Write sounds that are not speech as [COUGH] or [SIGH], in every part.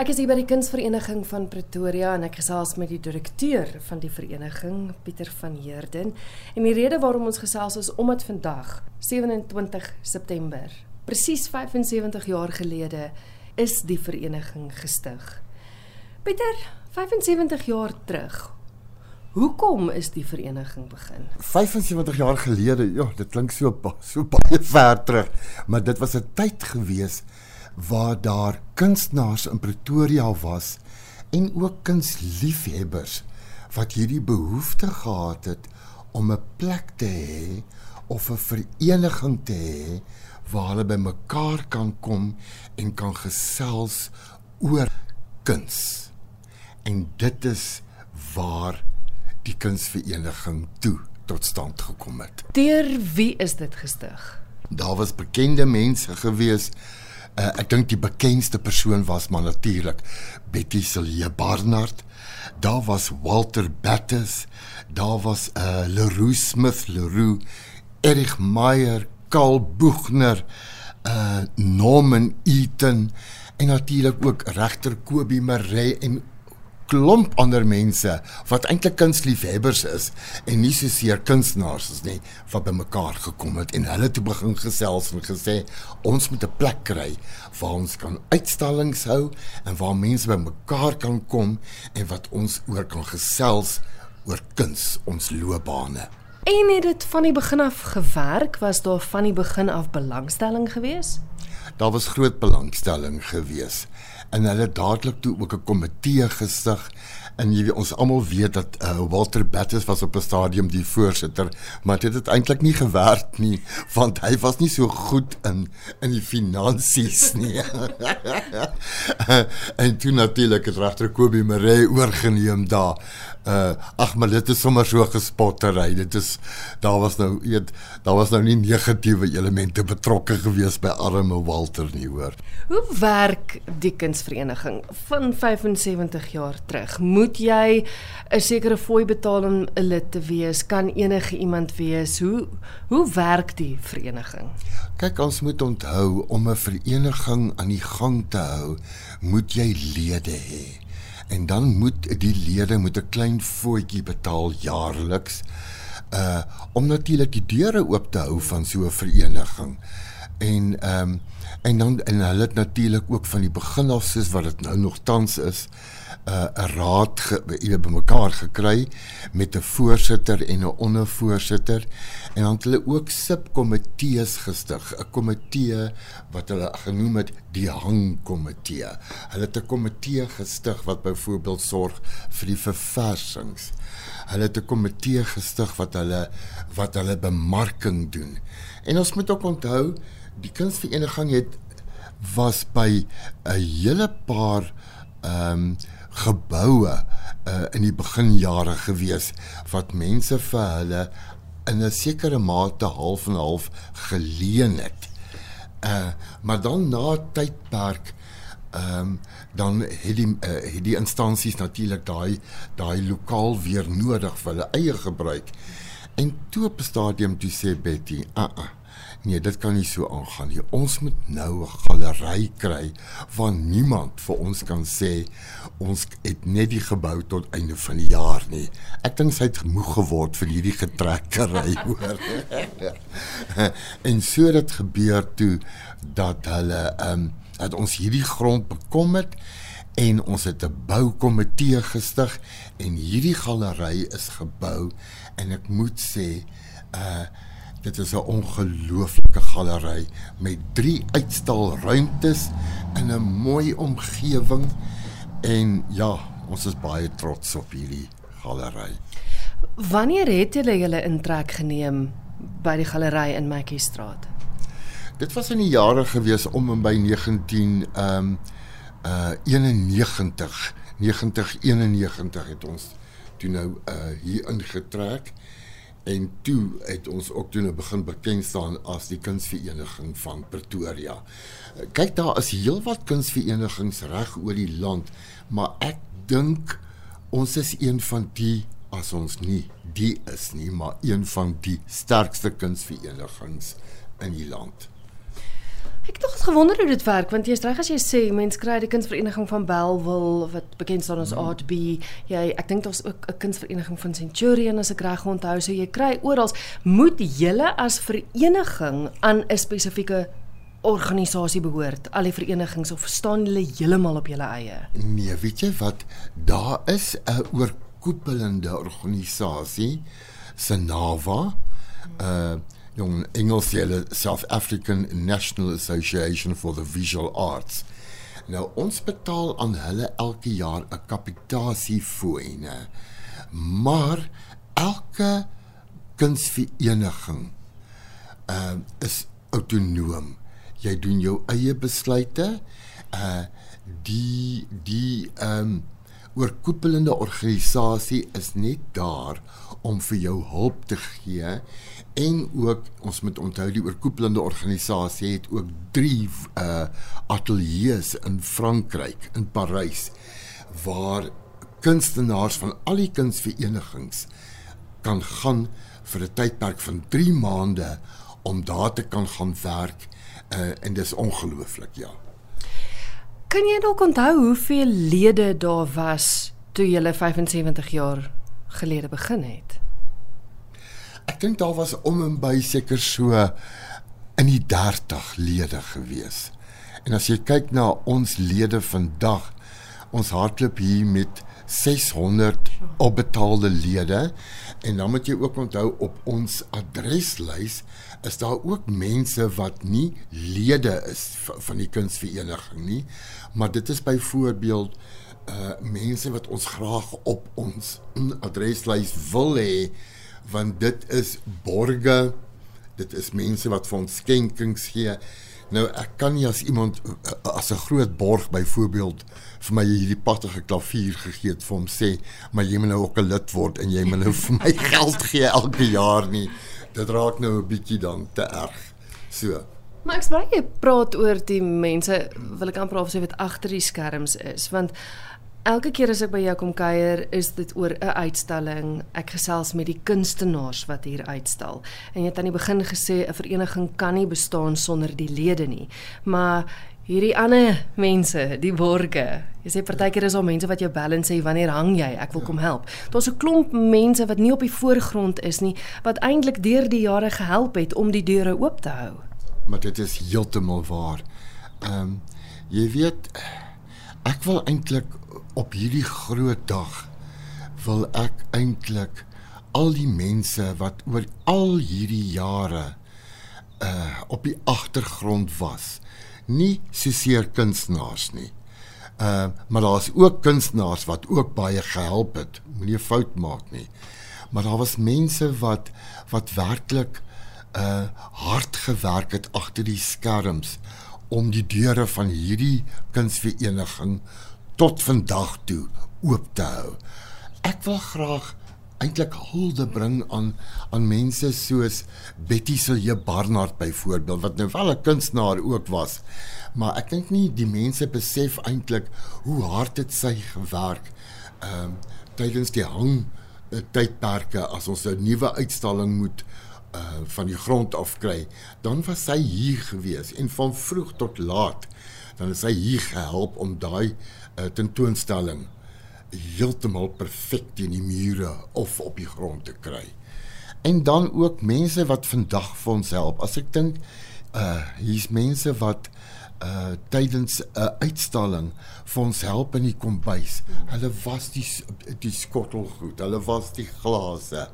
Ek is hier by die Kunsvereniging van Pretoria en ek gesels met die direkteur van die vereniging, Pieter van Heerden. En die rede waarom ons gesels is omdat vandag, 27 September, presies 75 jaar gelede, is die vereniging gestig. Pieter, 75 jaar terug. Hoekom is die vereniging begin? 75 jaar gelede, ja, dit klink so so baie ver terug, maar dit was 'n tyd gewees waar daar kunstenaars in Pretoria was en ook kunsliefhebbers wat hierdie behoefte gehad het om 'n plek te hê of 'n vereniging te hê waar hulle bymekaar kan kom en kan gesels oor kuns. En dit is waar die kunsvereniging toe tot stand gekom het. Deur wie is dit gestig? Daar was bekende mense gewees. Uh, ek dink die bekendste persoon was maar natuurlik Betty Celie Barnard. Daar was Walter Battes, daar was uh Leroux Smith Leroux, Erich Meyer, Karl Buchner, uh Norman Eaton en natuurlik ook regter Kobie Maree en klomp ander mense wat eintlik kunsliefhebbers is en nie so seer kunstenaars is nie wat bymekaar gekom het en hulle toe begin gesels en gesê ons moet 'n plek kry waar ons kan uitstallings hou en waar mense bymekaar kan kom en wat ons oor kan gesels oor kuns ons loopbane. En het dit van die begin af gewerk? Was daar van die begin af belangstelling geweest? Daar was groot belangstelling geweest en hulle dadelik toe ook 'n komitee gestig en jy weet ons almal weet dat uh, Walter Battes was op 'n stadium die voorsitter maar dit het eintlik nie gewerk nie want hy was nie so goed in in die finansies nie [LAUGHS] en toe natuurlik het regter Kobie Maree oorgeneem daar uh ag maar dit is sommer so gespottery. Dit is daar was nou eet daar was nou nie negatiewe elemente betrokke gewees by arme Walter nie, hoor. Hoe werk die kunsvereniging van 75 jaar terug? Moet jy 'n sekere fooi betaal om 'n lid te wees? Kan enige iemand wees? Hoe hoe werk die vereniging? Kyk, ons moet onthou om 'n vereniging aan die gang te hou, moet jy lede hê en dan moet die lede moet 'n klein voetjie betaal jaarliks uh om natuurlik die deure oop te hou van so 'n vereniging. En ehm um, en dan en hulle het natuurlik ook van die begin af soos wat dit nou nog tans is, 'n uh, 'n raad ge, bymekaar gekry met 'n voorsitter en 'n ondervoorsitter en dan het hulle ook subkomitees gestig, 'n komitee wat hulle genoem het die hangkomitee. Hulle het 'n komitee gestig wat byvoorbeeld sorg vir die verversings. Hulle het 'n komitee gestig wat hulle wat hulle bemarking doen. En ons moet ook onthou die kunsvereniging het was by 'n hele paar ehm um, geboue uh, in die beginjare gewees wat mense vir hulle in 'n sekere mate half en half geleen het. Uh maar dan na tydperk ehm um, dan het die uh, het die instansies natuurlik daai daai lokaal weer nodig vir hulle eie gebruik. En toe op 'n stadium toe sê Betty, "Uh uh, Nee, dit kan nie so aangaan nie. Ons moet nou 'n galery kry waar niemand vir ons kan sê ons het net die gebou tot einde van die jaar nie. Ek dink sy het gemoeg geword vir hierdie getrekkery [LAUGHS] hoor. [LAUGHS] en so dit gebeur toe dat hulle ehm um, dat ons hierdie grond bekom het en ons het 'n boukomitee gestig en hierdie galery is gebou en ek moet sê uh Dit is 'n ongelooflike galery met 3 uitstalruimtes in 'n mooi omgewing en ja, ons is baie trots op hierdie galery. Wanneer het julle julle intrek geneem by die galery in Mackiestraat? Dit was in die jare gewees om en by 19 ehm um, uh 91 90 91 het ons toe nou uh hier ingetrek en toe het ons ook toe nou begin bekend staan as die kunsvereniging van Pretoria. Kyk daar is heelwat kunsverenigings reg oor die land, maar ek dink ons is een van die as ons nie die is nie, maar een van die sterkste kunsverenigings in die land. Ek het nog gewonder hoe dit werk want jy's reg as jy sê mens kry die kunsvereniging van Bellville wat bekend staan as Art B. Jy ek dink daar's ook 'n kunsvereniging van Centurion as ek reg onthou. So jy kry oral moet julle as vereniging aan 'n spesifieke organisasie behoort, al die verenigings of staan julle heeltemal op julle eie? Nee, weet jy wat? Daar is 'n oorkoepelende organisasie, SANAVA. Uh jong Engels hulle South African National Association for the Visual Arts. Nou ons betaal aan hulle elke jaar 'n kapitasiefooie. Maar elke kunsvereniging uh is autonoom jy doen jou eie besluite. Uh die die ehm um, oorkoepelende organisasie is net daar om vir jou hulp te gee en ook ons moet onthou die oorkoepelende organisasie het ook 3 uh ateljee's in Frankryk in Parys waar kunstenaars van al die kunsverenigings kan gaan vir 'n tydperk van 3 maande om daar te kan gaan werk uh, en dis ongelooflik ja. Kan jy dalk onthou hoeveel lede daar was toe jy 75 jaar gelede begin het? Ek dink daar was om en by seker so in die 30 lede gewees. En as jy kyk na ons lede vandag, ons hardloop hier met 600 opbetaalde lede. En dan moet jy ook onthou op ons adreslys is daar ook mense wat nie lede is van die kunsvereniging nie, maar dit is byvoorbeeld uh mense wat ons graag op ons adreslys wil hê want dit is borge dit is mense wat vir ons skenkings gee nou ek kan nie as iemand as 'n groot borg byvoorbeeld vir my hierdie pattige klavier gegee het vir hom sê maar jy moet nou ook 'n lid word en jy moet nou vir my [LAUGHS] geld gee elke jaar nie dit raak nou 'n bietjie dan te erg. So. Maar ek spreek jy praat oor die mense wil ek amper of sê wat agter die skerms is want elke keer as ek by jou kom kuier is dit oor 'n uitstalling. Ek gesels met die kunstenaars wat hier uitstal. En jy het aan die begin gesê 'n vereniging kan nie bestaan sonder die lede nie. Maar hierdie ander mense, die borge. Jy sê partykeer is daar mense wat jou bel en sê wanneer hang jy? Ek wil kom help. Daar's 'n klomp mense wat nie op die voorgrond is nie, wat eintlik deur die jare gehelp het om die deure oop te hou. Maar dit is heeltemal waar. Ehm um, jy weet ek wil eintlik op hierdie groot dag wil ek eintlik al die mense wat oor al hierdie jare uh op die agtergrond was nie seker kunstenaars nie. Uh maar daar's ook kunstenaars wat ook baie gehelp het. Moenie 'n fout maak nie. Maar daar was mense wat wat werklik uh hard gewerk het agter die skerms om die deure van hierdie kunsvereniging tot vandag toe oop te hou. Ek wil graag eintlik hulde bring aan aan mense soos Betty Silje Barnard byvoorbeeld wat nou wel 'n kunstenaar ook was. Maar ek dink nie die mense besef eintlik hoe hard dit sy gewerk ehm um, tydens die hang tydperke as ons 'n nuwe uitstalling moet uh van die grond af kry, dan was sy hier gewees en van vroeg tot laat dan is sy hier gehelp om daai uh, tentoonstelling heeltemal perfek teen die mure of op die grond te kry. En dan ook mense wat vandag vir ons help. As ek dink uh hier's mense wat uh tydens 'n uh, uitstalling vir ons help in die kombuis. Hulle was die die skottelgoed, hulle was die glase.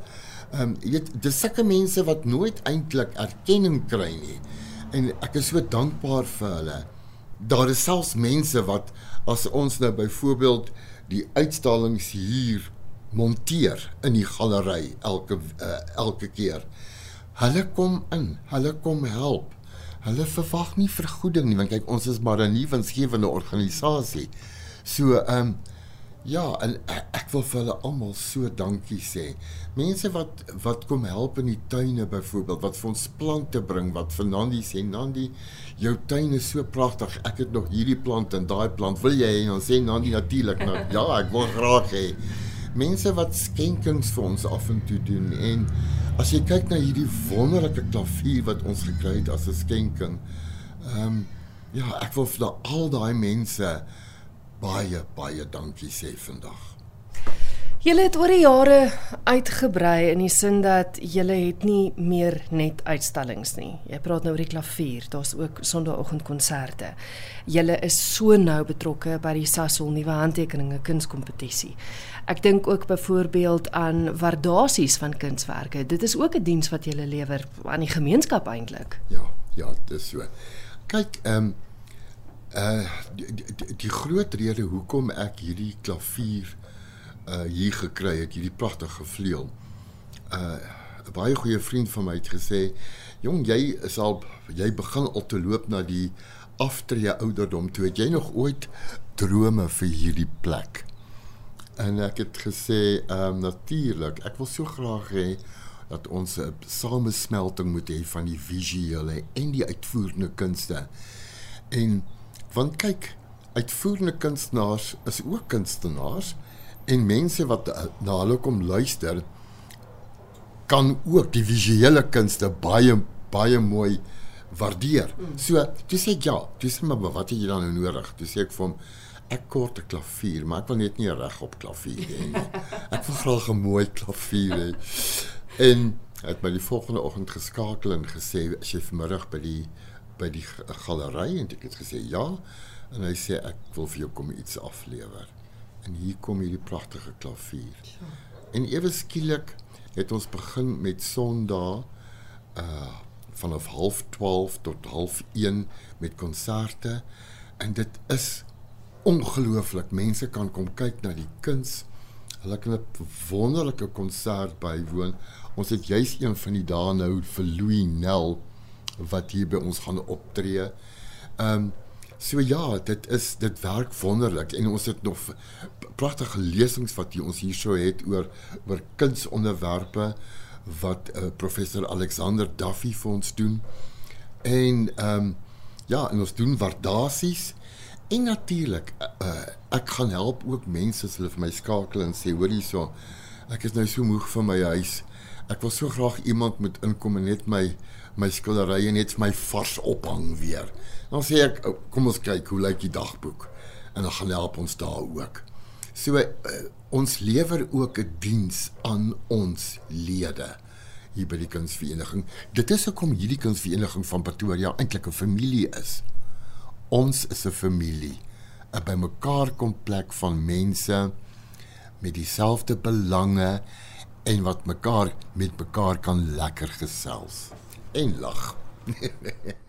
Ehm um, jy weet dis sulke mense wat nooit eintlik erkenning kry nie. En ek is so dankbaar vir hulle. Daar is selfs mense wat as ons nou byvoorbeeld die uitstallings hier monteer in die galery elke uh, elke keer. Hulle kom in, hulle kom help. Hulle verwag nie vergoeding nie want kyk ons is maar 'n nuwensgewende organisasie. So ehm um, Ja, en ek wil vir hulle almal so dankie sê. Mense wat wat kom help in die tuine byvoorbeeld, wat vir ons plante bring, wat vir Nandi sê, Nandi, jou tuin is so pragtig. Ek het nog hierdie plant en daai plant. Wil jy hê ons sê Nandi natuurlik nou. Ja, ek wil graag hê. Mense wat skenkings vir ons af en toe doen en as jy kyk na hierdie wonderlike klavier wat ons gekry het as 'n skenking, Ehm um, ja, ek wil vir al daai mense baie baie dankie sê vandag. Julle het oor die jare uitgebrei in die sin dat julle het nie meer net uitstallings nie. Jy praat nou oor die klavier, daar's ook sonnaandoggendkonserte. Julle is so nou betrokke by die Sasol nuwe handtekeninge kunskompetisie. Ek dink ook byvoorbeeld aan waardasies van kunswerke. Dit is ook 'n diens wat julle lewer aan die gemeenskap eintlik. Ja, ja, dis so. Kyk, ehm um, uh die, die, die groot rede hoekom ek hierdie klavier uh hier gekry het, hierdie pragtige vleuel. Uh 'n baie goeie vriend van my het gesê, "Jong, jy is al jy begin al te loop na die aftree ouderdom. Toe het jy nog ooit drome vir hierdie plek?" En ek het gesê, "Ehm um, natuurlik. Ek wil so graag hê dat ons 'n samesmelting moet hê van die visuele en die uitvoerende kunste." En want kyk, uitvoerende kunstenaars is ook kunstenaars en mense wat na hulle kom luister kan ook die visuele kunste baie baie mooi waardeer. Mm. So, jy sê ja, jy sê maar wat het jy dan nou nodig? Dis ek vir hom ek kort 'n klavier, maar ek wil net nie reg op klavier hê nie. [LAUGHS] Ek wil graag 'n mooi klavier hê. En het my die volgende oggend geskakel en gesê as jy vanmiddag by die by die galery en ek het gesê ja en hy sê ek wil vir jou kom iets aflewer. En hier kom hierdie pragtige klavier. Ja. En ewe skielik het ons begin met Sondag uh vanaf 12:30 tot 1 met konserte en dit is ongelooflik. Mense kan kom kyk na die kuns. Hulle kan 'n wonderlike konsert bywoon. Ons het juis een van die dae nou vir Louis Nel wat hier by ons gaan optree. Ehm um, So ja, dit is dit werk wonderlik en ons het nog pragtige lesings wat hier ons hierso het oor oor kunsonderwerpe wat uh, professor Alexander Duffy vir ons doen. En ehm um, ja, en ons doen waardasies en natuurlik uh, ek gaan help ook mense as hulle vir my skakel en sê hoor hierso ek is nou so moeg van my huis. Ek wil so graag iemand moet inkom en net my my skilderye net my vars ophang weer. Dan sê ek oh, kom ons kyk hoe lyk die dagboek en dan gaan help ons daar ook. So uh, ons lewer ook 'n diens aan ons lede hier by die kunsvereniging. Dit is hoekom hierdie kunsvereniging van Pretoria eintlik 'n familie is. Ons is 'n familie, 'n bymekaar kom plek van mense met dieselfde belange en wat mekaar met mekaar kan lekker gesels en lag. [LAUGHS]